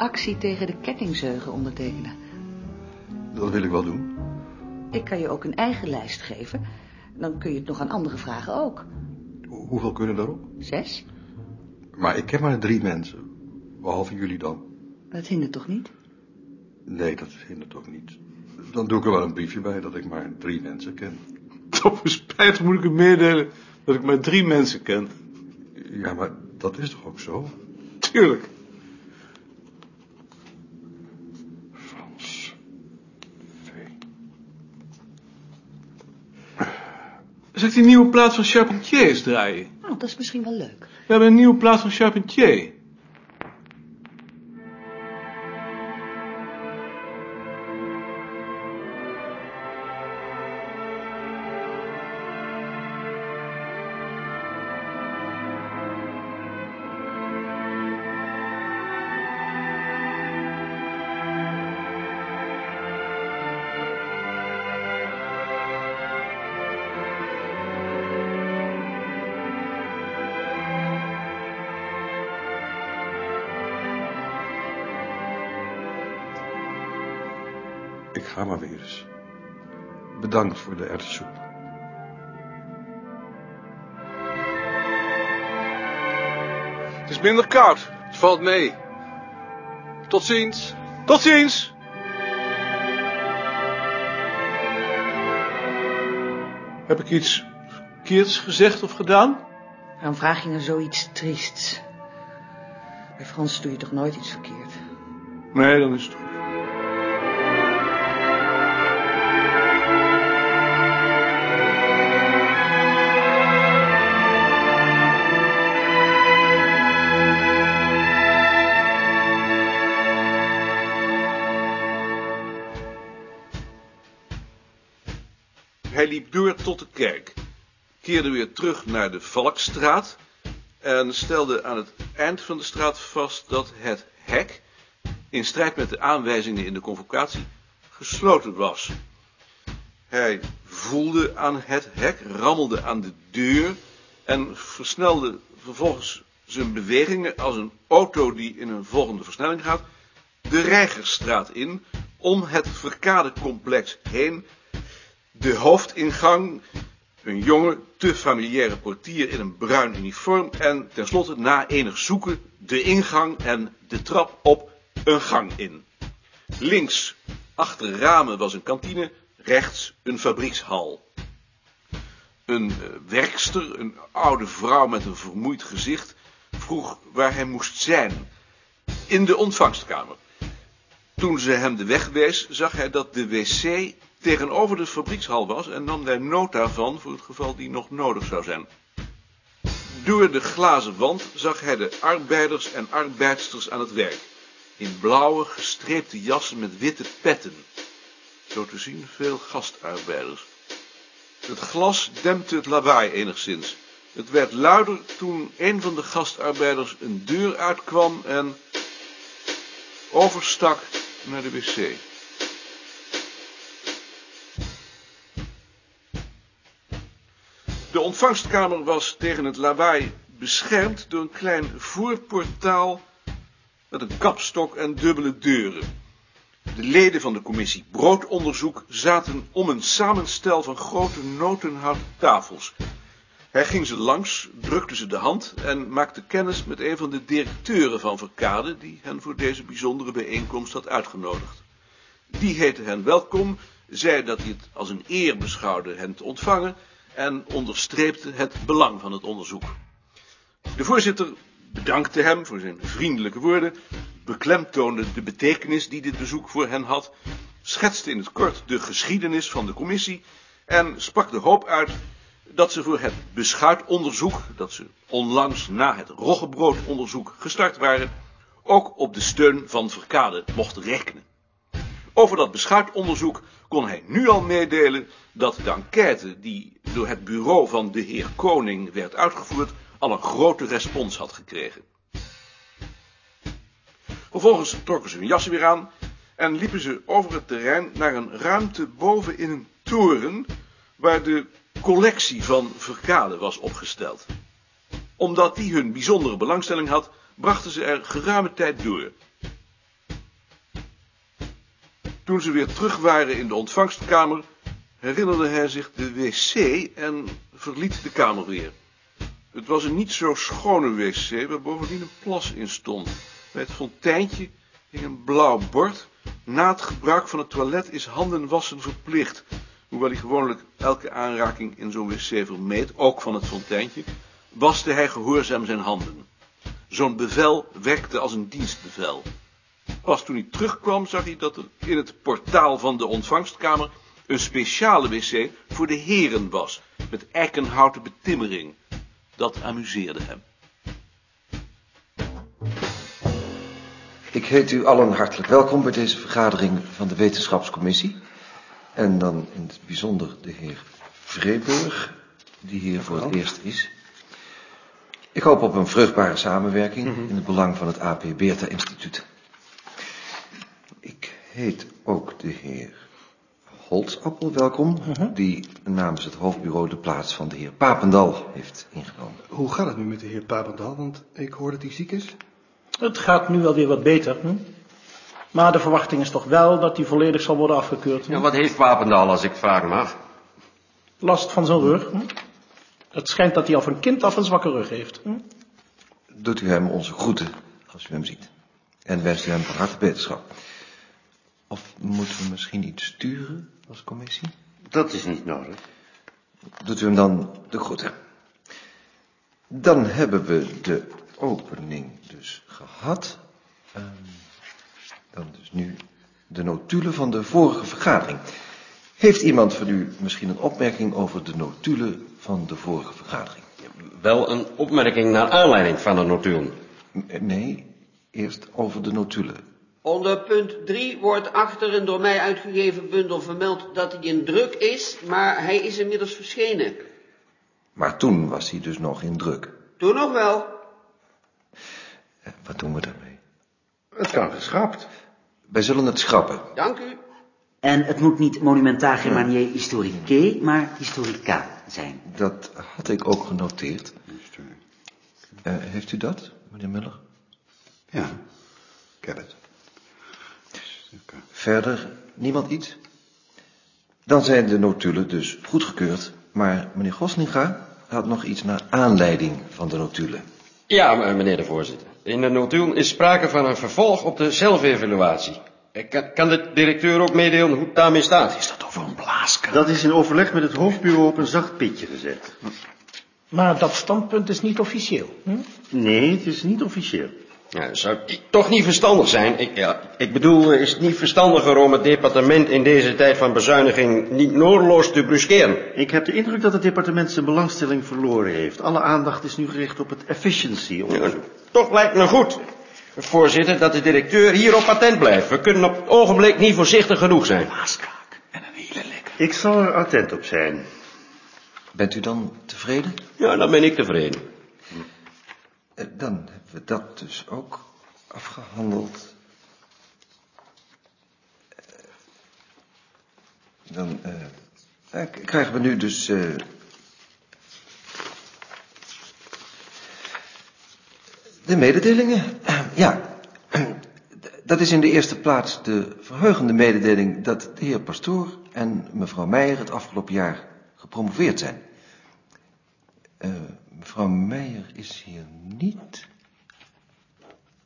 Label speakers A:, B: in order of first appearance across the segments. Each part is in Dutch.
A: Actie tegen de kettingzeugen ondertekenen?
B: Dat wil ik wel doen.
A: Ik kan je ook een eigen lijst geven. Dan kun je het nog aan andere vragen ook.
B: Ho- Hoeveel kunnen daarop?
A: Zes?
B: Maar ik ken maar drie mensen. Behalve jullie dan.
A: Dat hindert toch niet?
B: Nee, dat hindert ook niet. Dan doe ik er wel een briefje bij dat ik maar drie mensen ken.
C: Tot mijn spijt moet ik u meedelen dat ik maar drie mensen ken.
B: Ja, maar dat is toch ook zo?
C: Tuurlijk. Zal ik die nieuwe plaat van Charpentier eens draaien?
A: Nou, dat is misschien wel leuk.
C: We hebben een nieuwe plaat van Charpentier.
B: Ga maar weer eens. Bedankt voor de erwtensoep.
D: Het is minder koud. Het valt mee. Tot ziens.
C: Tot ziens! Heb ik iets verkeerds gezegd of gedaan?
A: Waarom vraag je nou zoiets triests? Bij Frans doe je toch nooit iets verkeerd?
C: Nee, dan is het goed.
D: Hij liep door tot de kerk, keerde weer terug naar de Valkstraat en stelde aan het eind van de straat vast dat het hek, in strijd met de aanwijzingen in de convocatie, gesloten was. Hij voelde aan het hek, rammelde aan de deur en versnelde vervolgens zijn bewegingen als een auto die in een volgende versnelling gaat, de Reigerstraat in, om het Verkadecomplex heen, de hoofdingang, een jonge, te familiaire portier in een bruin uniform en tenslotte na enig zoeken de ingang en de trap op een gang in. Links, achter ramen was een kantine, rechts een fabriekshal. Een eh, werkster, een oude vrouw met een vermoeid gezicht, vroeg waar hij moest zijn. In de ontvangstkamer. Toen ze hem de weg wees, zag hij dat de wc tegenover de fabriekshal was en nam daar nota van voor het geval die nog nodig zou zijn. Door de glazen wand zag hij de arbeiders en arbeidsters aan het werk. In blauwe, gestreepte jassen met witte petten. Zo te zien veel gastarbeiders. Het glas dempte het lawaai enigszins. Het werd luider toen een van de gastarbeiders een deur uitkwam en overstak naar de wc. De ontvangstkamer was tegen het lawaai beschermd door een klein voorportaal met een kapstok en dubbele deuren. De leden van de commissie broodonderzoek zaten om een samenstel van grote notenhouten tafels. Hij ging ze langs, drukte ze de hand en maakte kennis met een van de directeuren van Verkade, die hen voor deze bijzondere bijeenkomst had uitgenodigd. Die heette hen welkom, zei dat hij het als een eer beschouwde hen te ontvangen en onderstreepte het belang van het onderzoek. De voorzitter bedankte hem voor zijn vriendelijke woorden, beklemtoonde de betekenis die dit bezoek voor hen had, schetste in het kort de geschiedenis van de commissie en sprak de hoop uit dat ze voor het beschuitonderzoek, dat ze onlangs na het roggebroodonderzoek gestart waren, ook op de steun van Verkade mochten rekenen. Over dat beschuitonderzoek kon hij nu al meedelen dat de enquête die door het bureau van de heer Koning werd uitgevoerd, al een grote respons had gekregen. Vervolgens trokken ze hun jassen weer aan en liepen ze over het terrein naar een ruimte boven in een toren waar de collectie van Verkade was opgesteld. Omdat die hun bijzondere belangstelling had, brachten ze er geruime tijd door. Toen ze weer terug waren in de ontvangstkamer, herinnerde hij zich de wc en verliet de kamer weer. Het was een niet zo schone wc, waar bovendien een plas in stond. Bij het fonteintje hing een blauw bord. Na het gebruik van het toilet is handen wassen verplicht. Hoewel hij gewoonlijk elke aanraking in zo'n wc vermeed, ook van het fonteintje, waste hij gehoorzaam zijn handen. Zo'n bevel werkte als een dienstbevel. Pas toen hij terugkwam zag hij dat er in het portaal van de ontvangstkamer een speciale wc voor de heren was, met eikenhouten betimmering. Dat amuseerde hem.
E: Ik heet u allen hartelijk welkom bij deze vergadering van de Wetenschapscommissie. En dan in het bijzonder de heer Vreeburg, die hier voor het eerst is. Ik hoop op een vruchtbare samenwerking in het belang van het AP Beerta Instituut. Heet ook de heer Holtzappel welkom, die namens het hoofdbureau de plaats van de heer Papendal heeft ingenomen.
F: Hoe gaat het nu met de heer Papendal? Want ik hoor dat hij ziek is.
G: Het gaat nu wel weer wat beter. Hm? Maar de verwachting is toch wel dat hij volledig zal worden afgekeurd. Hm?
H: Ja, wat heeft Papendal, als ik vragen mag?
G: Last van zijn rug. Hm? Het schijnt dat hij al van kind af een zwakke rug heeft. Hm?
E: Doet u hem onze groeten, als u hem ziet. En wenst u hem van harte beterschap. Of moeten we misschien iets sturen als commissie?
H: Dat is niet nodig.
E: Doet u hem dan de groeten. Dan hebben we de opening dus gehad. Ehm, dan dus nu de notulen van de vorige vergadering. Heeft iemand van u misschien een opmerking over de notulen van de vorige vergadering?
H: Wel een opmerking naar aanleiding van de notulen.
E: Nee, eerst over de notulen.
I: Onder punt 3 wordt achter een door mij uitgegeven bundel vermeld dat hij in druk is, maar hij is inmiddels verschenen.
E: Maar toen was hij dus nog in druk.
I: Toen nog wel.
E: Eh, Wat doen we daarmee?
F: Het kan geschrapt.
E: Wij zullen het schrappen.
I: Dank u.
J: En het moet niet monumentaal Germanier historique, maar historica zijn.
E: Dat had ik ook genoteerd. Eh, heeft u dat, meneer Muller?
F: Ja, ik heb het.
E: Verder niemand iets? Dan zijn de notulen dus goedgekeurd. Maar meneer Goslinga had nog iets naar aanleiding van de notulen.
H: Ja, meneer de voorzitter. In de notulen is sprake van een vervolg op de zelfevaluatie. Eh, Kan, kan de directeur ook meedelen hoe het daarmee staat? Is dat over een blaaskar?
K: Dat is in overleg met het hoofdbureau op een zacht pitje gezet.
G: Maar dat standpunt is niet officieel. Hm?
K: Nee, het is niet officieel.
H: Ja, zou toch niet verstandig zijn? Ik, ja, ik bedoel, is het niet verstandiger om het departement in deze tijd van bezuiniging niet noordeloos te bruskeren?
K: Ik heb de indruk dat het departement zijn belangstelling verloren heeft. Alle aandacht is nu gericht op het efficiency onderzoek.
H: Toch lijkt me goed, voorzitter, dat de directeur hierop patent blijft. We kunnen op het ogenblik niet voorzichtig genoeg zijn.
K: Ik zal er attent op zijn.
E: Bent u dan tevreden?
H: Ja, dan ben ik tevreden.
E: Eh, Dan hebben we dat dus ook afgehandeld. Dan eh, krijgen we nu dus... eh, de mededelingen. Ja, dat is in de eerste plaats de verheugende mededeling... dat de heer Pastoor en mevrouw Meijer het afgelopen jaar gepromoveerd zijn. Eh, mevrouw Meijer is hier niet.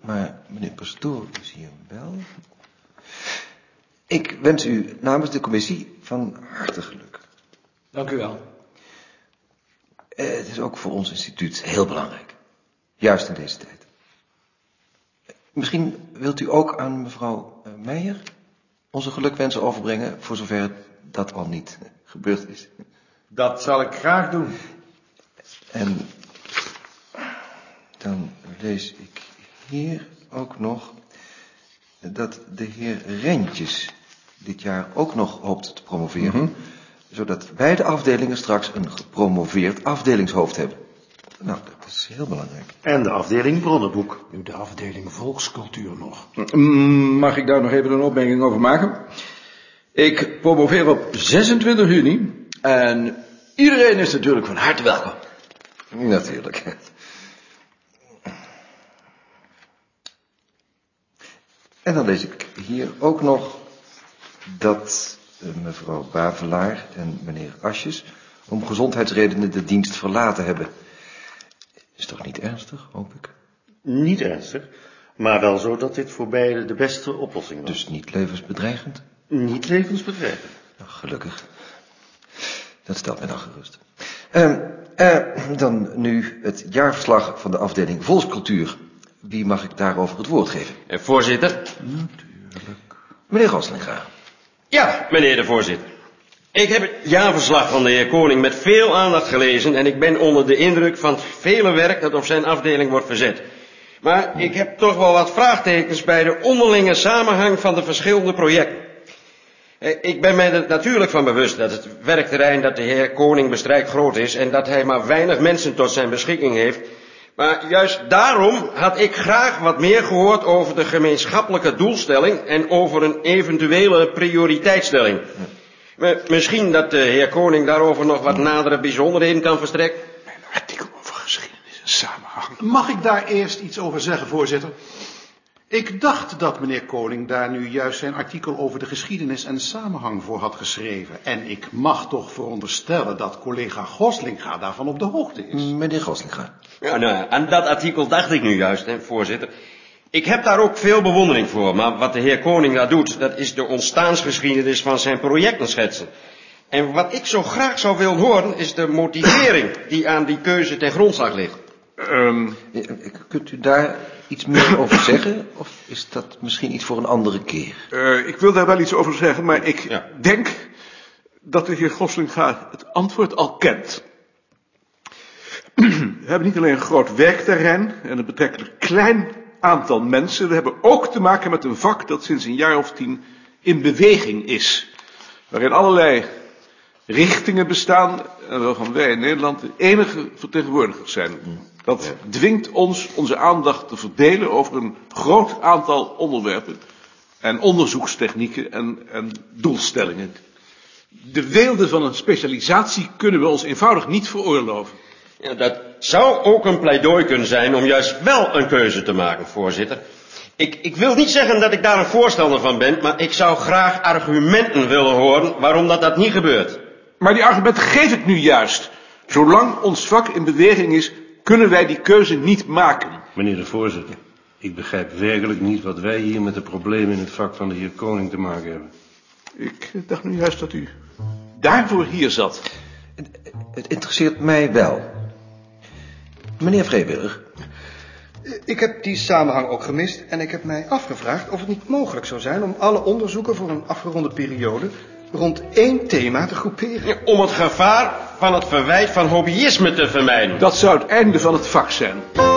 E: Maar meneer Pastoor is hier wel. Ik wens u namens de commissie van harte geluk.
G: Dank u wel.
E: Eh, het is ook voor ons instituut heel belangrijk. Juist in deze tijd. Misschien wilt u ook aan mevrouw eh, Meijer onze gelukwensen overbrengen, voor zover dat al niet gebeurd is.
K: Dat zal ik graag doen.
E: En dan lees ik hier ook nog dat de heer Rentjes dit jaar ook nog hoopt te promoveren, zodat beide afdelingen straks een gepromoveerd afdelingshoofd hebben. Nou, dat is heel belangrijk.
K: En de afdeling bronnenboek.
G: Nu de afdeling volkscultuur nog.
C: Mm, Mag ik daar nog even een opmerking over maken? Ik promoveer op 26 juni en iedereen is natuurlijk van harte welkom.
E: Natuurlijk. En dan lees ik hier ook nog dat eh, mevrouw Bavelaar en meneer Asjes om gezondheidsredenen de dienst verlaten hebben. Is toch niet ernstig, hoop ik?
K: Niet ernstig, maar wel zo dat dit voor beide de beste oplossing was.
E: Dus niet levensbedreigend?
K: Niet levensbedreigend.
E: Nou, gelukkig. Dat stelt mij dan gerust. Ehm, eh, dan nu het jaarverslag van de afdeling Volkscultuur. Wie mag ik daarover het woord geven?
H: Eh, voorzitter?
E: Meneer Goslinga.
H: Ja, meneer de voorzitter. Ik heb het jaarverslag van de heer Koning met veel aandacht gelezen en ik ben onder de indruk van het vele werk dat op zijn afdeling wordt verzet. Maar ik heb toch wel wat vraagtekens bij de onderlinge samenhang van de verschillende projecten. Eh, Ik ben mij er natuurlijk van bewust dat het werkterrein dat de heer Koning bestrijkt groot is en dat hij maar weinig mensen tot zijn beschikking heeft. Maar juist daarom had ik graag wat meer gehoord over de gemeenschappelijke doelstelling en over een eventuele prioriteitsstelling. Misschien dat de heer Koning daarover nog wat nadere bijzonderheden kan verstrekken.
D: Artikel over geschiedenis en samenhang.
F: Mag ik daar eerst iets over zeggen, voorzitter? Ik dacht dat meneer Koning daar nu juist zijn artikel over de geschiedenis en samenhang voor had geschreven. En ik mag toch veronderstellen dat collega Goslinga daarvan op de hoogte is.
E: Meneer Goslinga.
H: Ja, nou, ja, aan dat artikel dacht ik nu juist, hè, voorzitter. Ik heb daar ook veel bewondering voor, maar wat de heer Koning daar doet, dat is de ontstaansgeschiedenis van zijn projecten schetsen. En wat ik zo graag zou willen horen, is de motivering die aan die keuze ten grondslag ligt.
D: Ehm,
E: Eh, Kunt u daar iets meer over zeggen? Of is dat misschien iets voor een andere keer?
D: eh, ik wil daar wel iets over zeggen, maar ik
H: Ja.
D: denk dat de heer Goslinga het antwoord al kent. We hebben niet alleen een groot werkterrein en een betrekkelijk klein aantal mensen. We hebben ook te maken met een vak dat sinds een jaar of tien in beweging is. Waarin allerlei richtingen bestaan en waarvan wij in Nederland de enige vertegenwoordigers zijn. Dat dwingt ons onze aandacht te verdelen over een groot aantal onderwerpen en onderzoekstechnieken en, en doelstellingen. De weelde van een specialisatie kunnen we ons eenvoudig niet veroorloven.
H: Ja, dat zou ook een pleidooi kunnen zijn om juist wel een keuze te maken, voorzitter. Ik, ik wil niet zeggen dat ik daar een voorstander van ben, maar ik zou graag argumenten willen horen waarom dat, dat niet gebeurt.
D: Maar die argumenten geef ik nu juist. Zolang ons vak in beweging is, kunnen wij die keuze niet maken.
L: Meneer de voorzitter, ik begrijp werkelijk niet wat wij hier met de problemen in het vak van de heer Koning te maken hebben.
D: Ik dacht nu juist dat u daarvoor hier zat.
E: Het interesseert mij wel. Meneer Vreeburg,
F: Ik heb die samenhang ook gemist en ik heb mij afgevraagd of het niet mogelijk zou zijn om alle onderzoeken voor een afgeronde periode rond één thema te groeperen.
H: Ja, om het gevaar van het verwijt van hobbyisme te vermijden.
D: Dat zou het einde van het vak zijn.